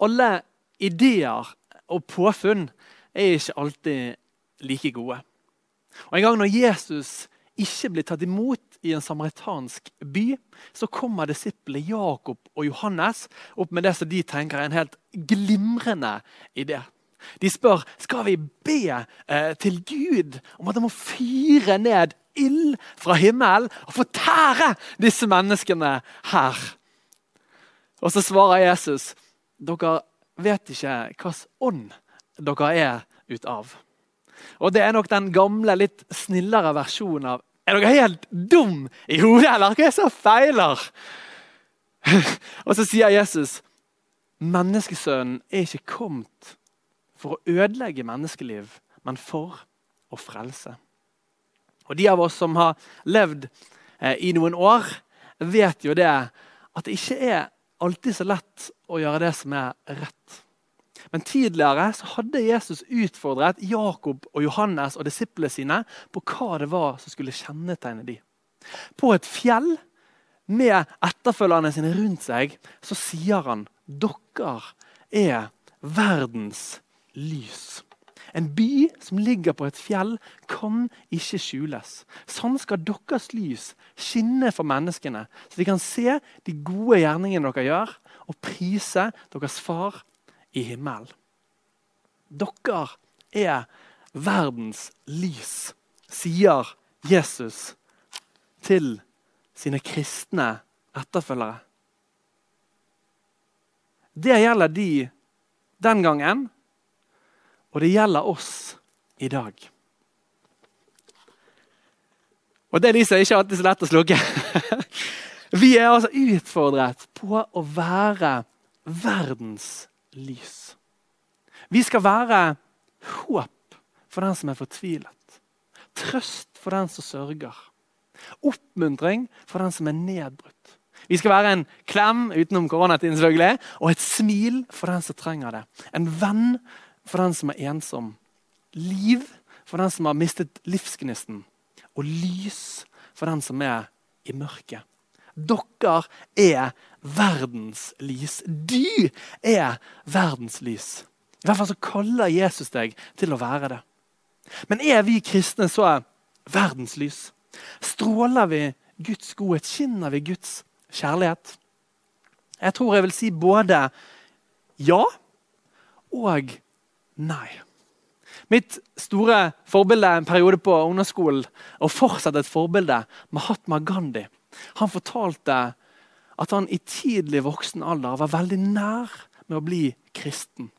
alle ideer og påfunn er ikke alltid like gode. Og En gang når Jesus ikke blir tatt imot i en samaritansk by, så kommer disiplene Jakob og Johannes opp med det som de tenker er en helt glimrende idé. De spør skal vi be eh, til Gud om at han må fyre ned ild fra himmelen og fortære disse menneskene her. Og så svarer Jesus dere vet ikke hvilken ånd dere er ut av. Og Det er nok den gamle, litt snillere versjonen av Er dere helt dum i hodet, eller? Hva er det som feiler? Og så sier Jesus menneskesønnen er ikke kommet for å ødelegge menneskeliv, men for å frelse. Og De av oss som har levd eh, i noen år, vet jo det at det ikke er alltid så lett å gjøre det som er rett. Men tidligere så hadde Jesus utfordret Jakob og Johannes og disiplene sine på hva det var som skulle kjennetegne dem. På et fjell med etterfølgerne sine rundt seg så sier han dere er verdens lys. En by som ligger på et fjell, kan ikke skjules. Sånn skal deres lys skinne for menneskene, så de kan se de gode gjerningene dere gjør, og prise deres far i himmelen. Dere er verdens lys, sier Jesus til sine kristne etterfølgere. Det gjelder de den gangen, og det gjelder oss i dag. Og Det er de som ikke alltid er så lett å slukke. Vi er altså utfordret på å være verdens lys. Vi skal være håp for den som er fortvilet. Trøst for den som sørger. Oppmuntring for den som er nedbrutt. Vi skal være en klem utenom koronatiden selvfølgelig, og et smil for den som trenger det. En venn for den som er ensom. Liv for den som har mistet livsgnisten. Og lys for den som er i mørket. Dere er verdens lys. Du er verdens lys. I hvert fall så kaller Jesus deg til å være det. Men er vi kristne så er verdenslys. Stråler vi Guds godhet? Skinner vi Guds kjærlighet? Jeg tror jeg vil si både ja og Nei. Mitt store forbilde en periode på ungdomsskolen, og fortsatt et forbilde, Mahatma Gandhi, han fortalte at han i tidlig voksen alder var veldig nær med å bli kristen.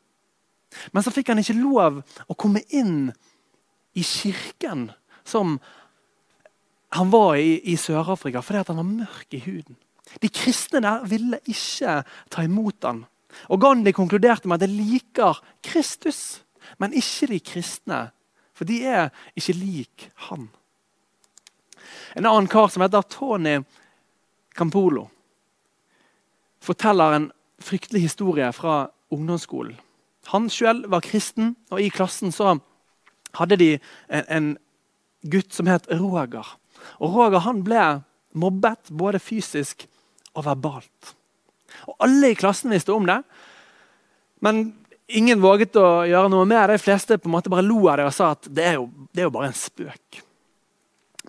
Men så fikk han ikke lov å komme inn i kirken som han var i, i Sør-Afrika, fordi han var mørk i huden. De kristne der ville ikke ta imot han. Og Gandhi konkluderte med at de liker Kristus, men ikke de kristne. For de er ikke lik han. En annen kar som heter Tony Campolo, forteller en fryktelig historie fra ungdomsskolen. Han selv var kristen, og i klassen så hadde de en, en gutt som het Roger. Og Roger han ble mobbet både fysisk og verbalt. Og Alle i klassen visste om det, men ingen våget å gjøre noe med det. De fleste på en måte bare lo av det og sa at det er jo, det er jo bare en spøk.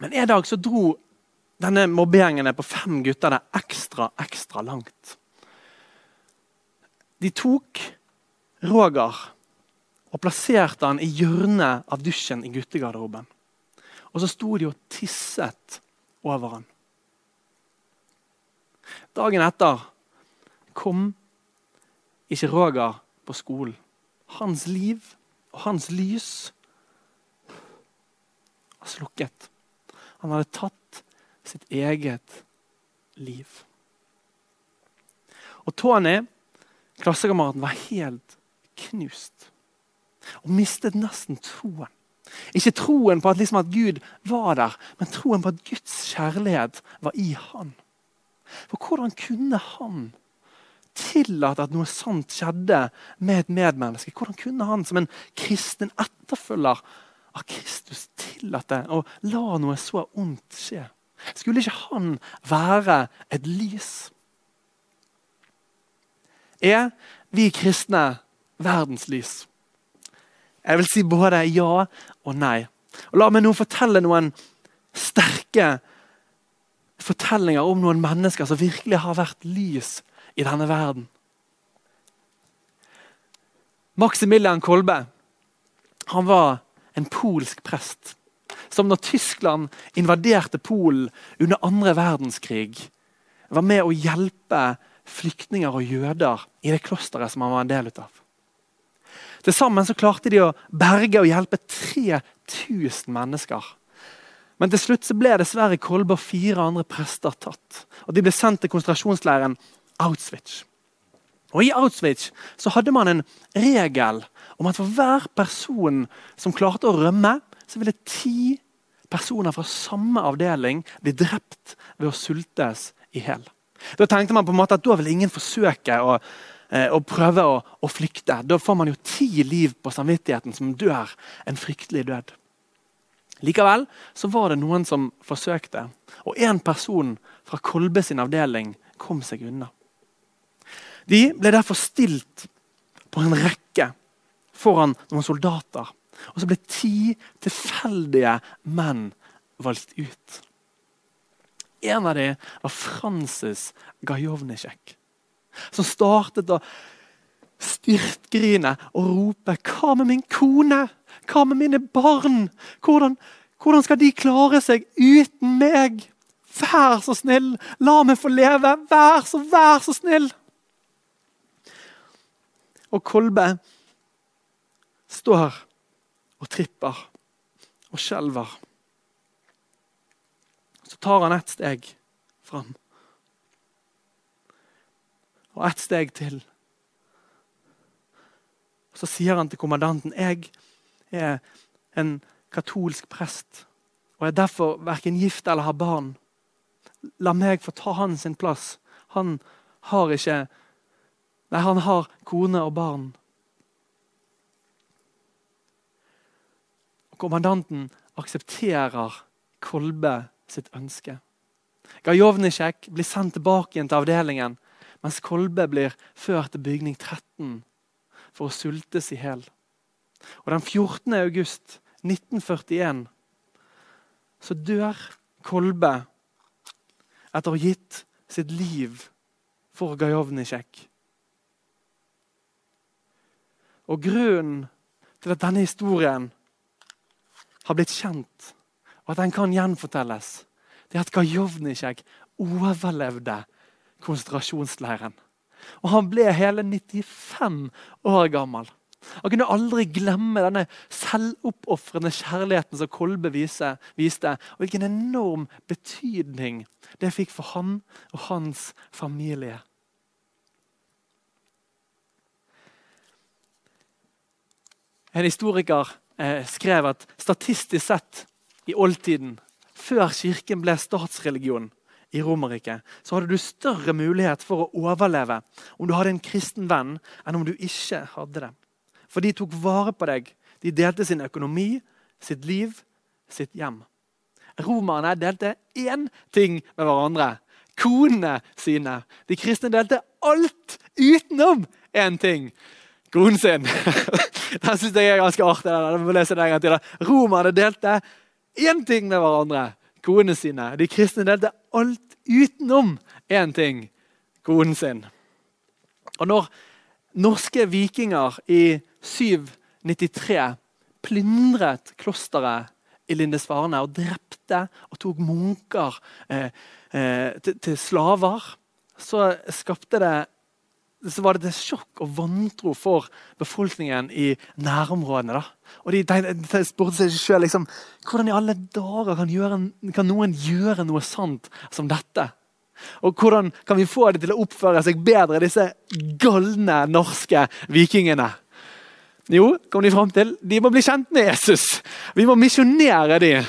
Men en dag så dro denne mobbegjengen på fem gutter det ekstra, ekstra langt. De tok Roger og plasserte han i hjørnet av dusjen i guttegarderoben. Og så sto de og tisset over han. Dagen etter kom ikke Roger på skolen. Hans liv og hans lys var slukket. Han hadde tatt sitt eget liv. Og Tony, klassekameraten, var helt knust. Og mistet nesten troen. Ikke troen på at, liksom at Gud var der, men troen på at Guds kjærlighet var i han. For hvordan kunne han tillate at noe sånt skjedde med et medmenneske? Hvordan kunne han som en kristen etterfølger av Kristus tillate å la noe så ondt skje? Skulle ikke han være et lys? Er vi kristne verdens lys? Jeg vil si både ja og nei. Og La meg nå fortelle noen sterke fortellinger om noen mennesker som virkelig har vært lys i denne verden. Maximilian Kolbe han var en polsk prest som når Tyskland invaderte Polen under andre verdenskrig, var med å hjelpe flyktninger og jøder i det klosteret som han var en del av. Til sammen så klarte de å berge og hjelpe 3000 mennesker. Men til slutt så ble dessverre Kolbe og fire andre prester tatt. og De ble sendt til konsentrasjonsleiren Auschwitz. Og I Auschwitz så hadde man en regel om at for hver person som klarte å rømme, så ville ti personer fra samme avdeling bli drept ved å sultes i hjel. Da tenkte man på en måte at da vil ingen forsøke å, eh, å prøve å, å, flykte. Da får man jo ti liv på samvittigheten som dør en fryktelig død. Likevel så var det noen som forsøkte, og én person fra Kolbe sin avdeling kom seg unna. De ble derfor stilt på en rekke foran noen soldater. Og så ble ti tilfeldige menn valgt ut. En av dem var Francis Gajovnisjek, som startet å styrtgrine og rope 'Hva med min kone? Hva med mine barn? Hvordan, hvordan skal de klare seg uten meg?' Vær så snill, la meg få leve! Vær så, vær så snill! Og Kolbe står og tripper og skjelver. Så tar han ett steg fram. Og ett steg til. Og Så sier han til kommandanten jeg er en katolsk prest og er derfor verken gift eller har barn. La meg få ta hans plass. Han har ikke Nei, han har kone og barn. Og Kommandanten aksepterer Kolbe sitt ønske. Gajovnisjek blir sendt tilbake igjen til avdelingen, mens Kolbe blir ført til bygning 13 for å sultes i hjel. Den 14. august 1941 så dør Kolbe etter å ha gitt sitt liv for Gajovnisjek. Og grunnen til at denne historien har blitt kjent, og at den kan gjenfortelles, det er at Gajovnisjek overlevde konsentrasjonsleiren. Og han ble hele 95 år gammel. Han kunne aldri glemme denne selvoppofrende kjærligheten som Kolbe viste, og hvilken enorm betydning det fikk for han og hans familie. En historiker eh, skrev at statistisk sett i oldtiden, før kirken ble statsreligion i Romerriket, så hadde du større mulighet for å overleve om du hadde en kristen venn, enn om du ikke hadde det. For de tok vare på deg. De delte sin økonomi, sitt liv, sitt hjem. Romerne delte én ting med hverandre. Konene sine. De kristne delte alt utenom én ting. Konen sin. Den syns jeg er ganske artig. Den må lese den en gang til. Romerne delte én ting med hverandre. Konene sine. De kristne delte alt utenom én ting. Konen sin. Og når norske vikinger i 793 plyndret klosteret i Lindesvarene og drepte og tok munker eh, eh, til, til slaver, så skapte det så var det et sjokk og vantro for befolkningen i nærområdene. Da. Og De, de, de spurte seg selv liksom, hvordan i alle dager kan, gjøre, kan, noen gjøre noe sant som dette. Og hvordan kan vi få dem til å oppføre seg bedre, disse galne norske vikingene? Jo, kom de fram til, de må bli kjent med Jesus. Vi må misjonere dem.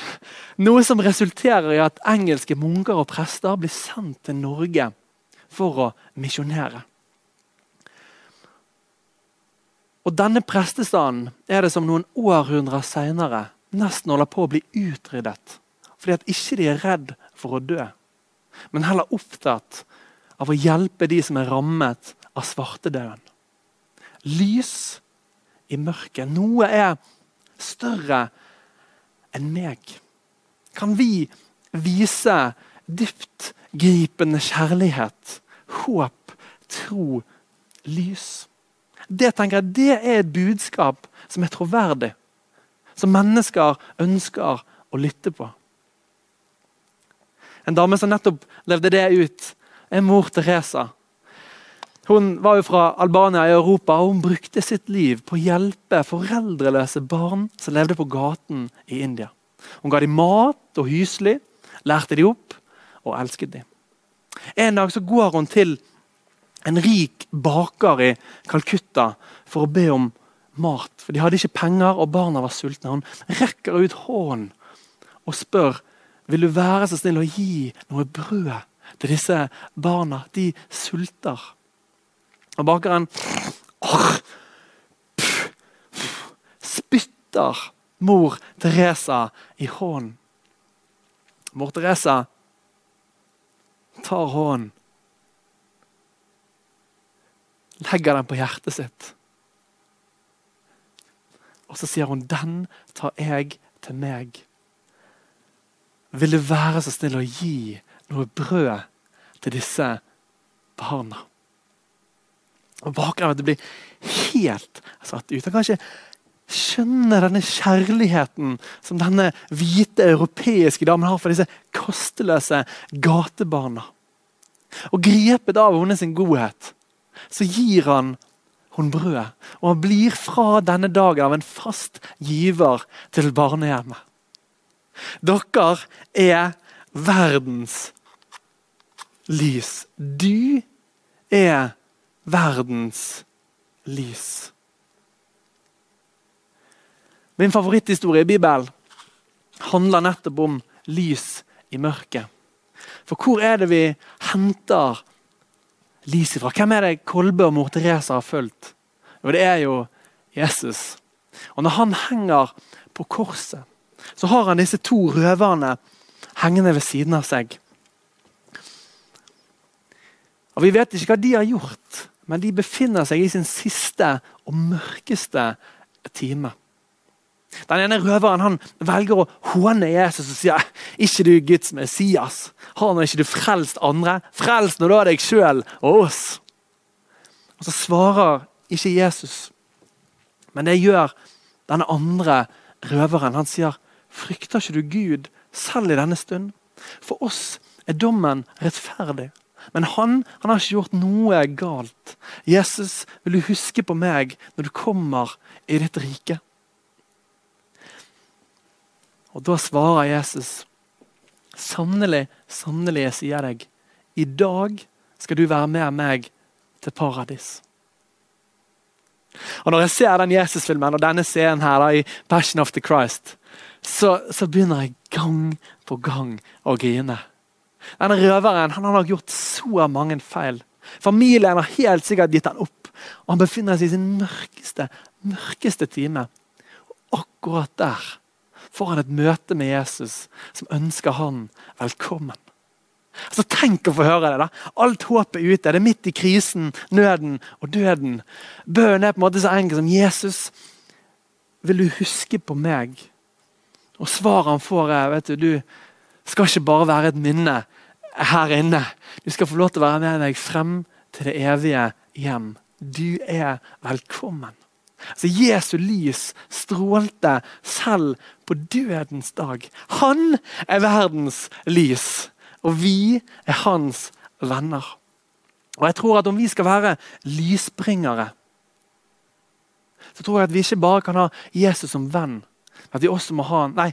Noe som resulterer i at engelske munker og prester blir sendt til Norge for å misjonere. Og Denne prestestanden er det som noen århundrer seinere nesten holder på å bli utryddet. Fordi at ikke de er redd for å dø, men heller opptatt av å hjelpe de som er rammet av svartedauden. Lys i mørket. Noe er større enn meg. Kan vi vise dyptgripende kjærlighet, håp, tro, lys? Det tenker jeg, det er et budskap som er troverdig. Som mennesker ønsker å lytte på. En dame som nettopp levde det ut, er mor Teresa. Hun var jo fra Albania i Europa, og hun brukte sitt liv på å hjelpe foreldreløse barn som levde på gaten i India. Hun ga dem mat og hyselig, lærte dem opp og elsket dem. En dag så går hun til en rik baker i Calcutta for å be om mat. For De hadde ikke penger, og barna var sultne. Hun rekker ut hånden og spør vil du være så snill å gi noe brød til disse barna. De sulter. Og bakeren spytter mor Teresa i hånden. Mor Teresa tar hånden legger den på hjertet sitt. Og så sier hun, 'Den tar jeg til meg'. Vil du være så snill å gi noe brød til disse barna? Og Bakgrunnen blir helt satt ut. Han kan ikke skjønne denne kjærligheten som denne hvite europeiske damen har for disse kosteløse gatebarna. Og grepet av hennes godhet så gir han hun brød. Og han blir fra denne dagen av en fast giver til barnehjemmet. Dere er verdens lys. Du er verdens lys. Min favoritthistorie i Bibelen handler nettopp om lys i mørket. For hvor er det vi henter lys ifra? Hvem er det Kolbe og mor Teresa har fulgt? Jo, det er jo Jesus. Og Når han henger på korset, så har han disse to røverne hengende ved siden av seg. Og Vi vet ikke hva de har gjort, men de befinner seg i sin siste og mørkeste time. Den ene røveren han velger å håne Jesus og sier ikke du Guds Messias. Har nå ikke du frelst andre? Frels nå da deg sjøl og oss. Og Så svarer ikke Jesus, men det gjør denne andre røveren. Han sier, 'Frykter ikke du Gud selv i denne stund?' For oss er dommen rettferdig. Men han, han har ikke gjort noe galt. Jesus, vil du huske på meg når du kommer i ditt rike? Og Da svarer Jesus, sannelig, sannelig, jeg sier deg, i dag skal du være med meg til paradis. Og Når jeg ser den Jesus-filmen og denne scenen her da, i Passion of the Christ, så, så, begynner jeg gang på gang å grine. Denne røveren han har gjort så mange feil. Familien har helt sikkert gitt han opp. Og han befinner seg i sin mørkeste, mørkeste time. Og akkurat der får han et møte med Jesus som ønsker han velkommen. Altså, Tenk å få høre det. da. Alt håpet er ute. Det er midt i krisen, nøden og døden. Bønnen er på en måte så enkel som Jesus, vil du huske på meg? Og svaret han får, er vet du, du skal ikke bare være et minne her inne. Du skal få lov til å være med meg frem til det evige hjem. Du er velkommen. Altså Jesu lys strålte selv på dødens dag. Han er verdens lys, og vi er hans venner. Og jeg tror at Om vi skal være lysbringere, så tror jeg at vi ikke bare kan ha Jesus som venn. men At vi også må ha han. Nei,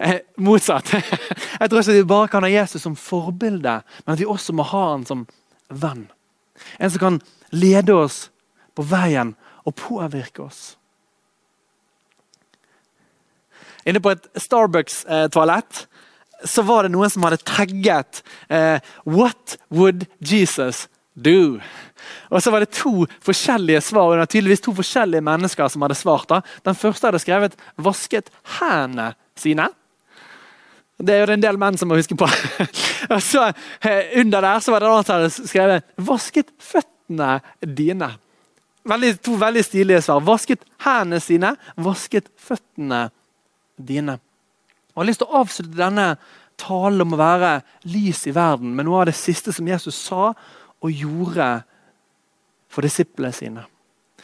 eh, motsatt. Jeg tror ikke at vi bare kan ha Jesus som forbilde, men at vi også må ha han som venn. En som kan lede oss på veien og påvirke oss. Inne på et Starbucks-toalett så var det noen som hadde tagget eh, 'What would Jesus do?' Og så var det to forskjellige svar. og det var tydeligvis to forskjellige mennesker som hadde svart. da. Den første hadde skrevet 'vasket hendene sine'. Det er jo det en del menn som må huske på. og så eh, Under der så var det noen som hadde skrevet 'vasket føttene' dine? Veldig, to veldig stilige svar. Vasket hendene sine, vasket føttene dine. Og Jeg har lyst til å avslutte denne talen om å være lys i verden med noe av det siste som Jesus sa og gjorde for disiplene sine.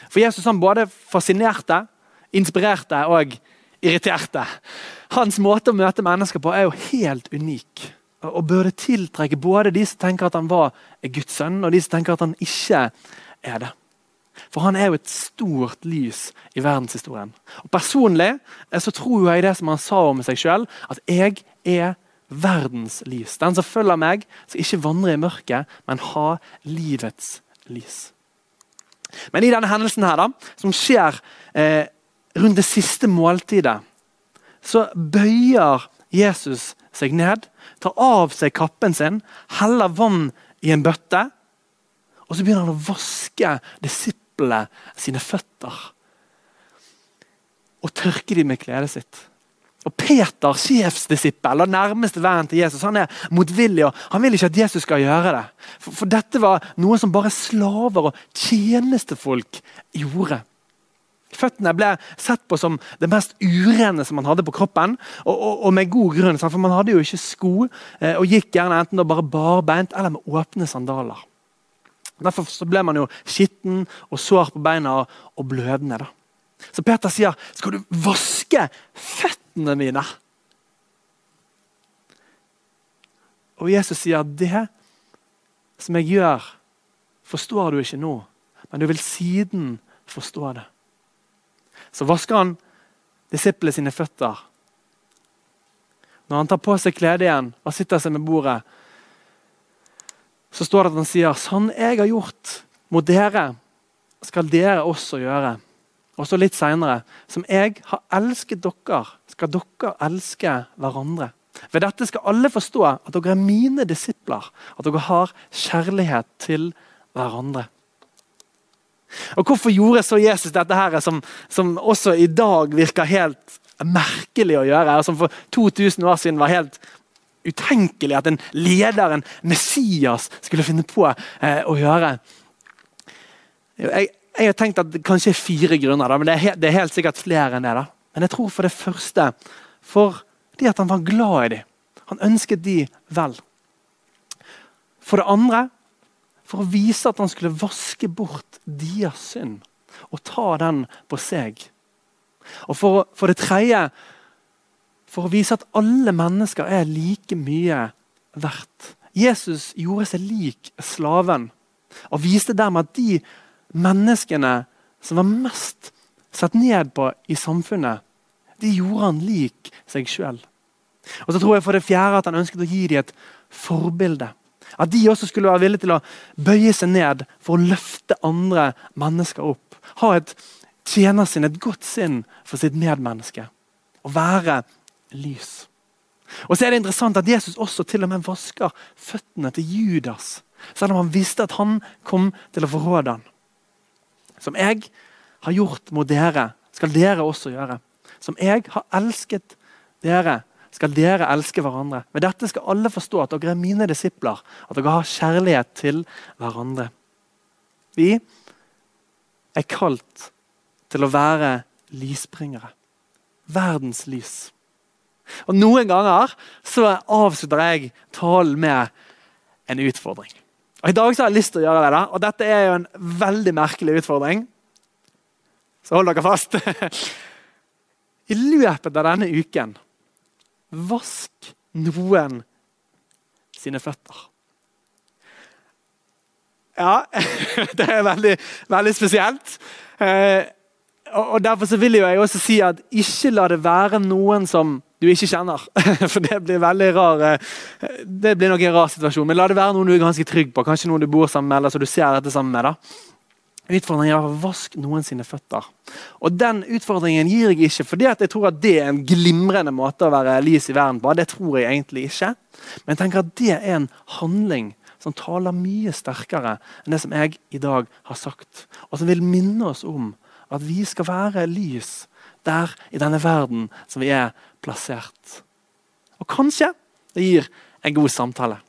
For Jesus han både fascinerte, inspirerte og irriterte. Hans måte å møte mennesker på er jo helt unik. Og burde tiltrekke både de som tenker at han var Guds sønn, og de som tenker at han ikke er det. For han er jo et stort lys i verdenshistorien. Og Personlig eh, så tror jeg det som han sa om seg sjøl, at jeg er verdens lys. Den som følger meg, skal ikke vandre i mørket, men ha livets lys. Men i denne hendelsen her da, som skjer eh, rundt det siste måltidet, så bøyer Jesus seg ned, tar av seg kappen sin, heller vann i en bøtte, og så begynner han å vaske disiplene sine føtter. Og tørke dem med kledet sitt. Og Peter, sjefsdisippel og nærmeste vennen til Jesus, han er motvillig. og Han vil ikke at Jesus skal gjøre det. For, for dette var noe som bare slaver og tjenestefolk gjorde. Føttene ble sett på som det mest urene som man hadde på kroppen. Og, og, og med god grunn, for man hadde jo ikke sko, eh, og gikk gjerne enten bare barbeint eller med åpne sandaler. Derfor ble man jo skitten og sår på beina og blødende. da. Så Peter sier, 'Skal du vaske føttene mine?' Og Jesus sier, 'Det som jeg gjør, forstår du ikke nå, men du vil siden forstå det.' Så vasker han disiplene sine føtter. Når han tar på seg kledet igjen og sitter seg med bordet, så står det at han sier, 'Sånn jeg har gjort mot dere, skal dere også gjøre.' Og så litt seinere Som jeg har elsket dere, skal dere elske hverandre. Ved dette skal alle forstå at dere er mine disipler, at dere har kjærlighet til hverandre. Og Hvorfor gjorde så Jesus dette her, som, som også i dag virker helt merkelig å gjøre? og Som for 2000 år siden var helt utenkelig at en leder, en Messias, skulle finne på eh, å gjøre. Jeg, jeg har tenkt at det kanskje er fire grunner, da, men det er, helt, det er, helt, sikkert flere enn det. da. Men jeg tror for det første fordi at han var glad i dem. Han ønsket de vel. For det andre for å vise at han skulle vaske bort deres synd og ta den på seg. Og for, for det tredje for å vise at alle mennesker er like mye verdt. Jesus gjorde seg lik slaven og viste dermed at de menneskene som var mest sett ned på i samfunnet, de gjorde han lik seg sjøl. Og så tror jeg for det fjerde at han ønsket å gi dem et forbilde. At de også skulle være villige til å bøye seg ned for å løfte andre mennesker opp. Ha et tjenersinn, et godt sinn for sitt medmenneske. Å være lys. Og så er det interessant at Jesus også til og med vasker føttene til Judas. Selv om han visste at han kom til å forråde ham. Som jeg har gjort mot dere, skal dere også gjøre. Som jeg har elsket dere, skal dere elske hverandre. Med dette skal alle forstå at dere er mine disipler, at dere har kjærlighet til hverandre. Vi er kalt til å være lysbringere. Verdens lys. Og Noen ganger så avslutter jeg talen med en utfordring. Og I dag så har jeg lyst til å gjøre det, da, og dette er jo en veldig merkelig utfordring. Så hold dere fast. I løpet av denne uken vask noen sine føtter. Ja, det er veldig, veldig spesielt. Eh, og Derfor vil jeg også si at ikke la det være noen som du ikke kjenner. For det blir veldig rar eh, Det blir nok en rar situasjon. Men la det være noen du er ganske trygg på. Kanskje noen du bor sammen med, eller så du ser dette sammen med. da. Utfordringen er å vaske noen sine føtter. Og Den utfordringen gir jeg ikke fordi jeg tror at det er en glimrende måte å være lys i verden på. Det tror jeg egentlig ikke. Men jeg tenker at det er en handling som taler mye sterkere enn det som jeg i dag har sagt. Og som vil minne oss om at vi skal være lys der i denne verden som vi er plassert. Og kanskje det gir en god samtale.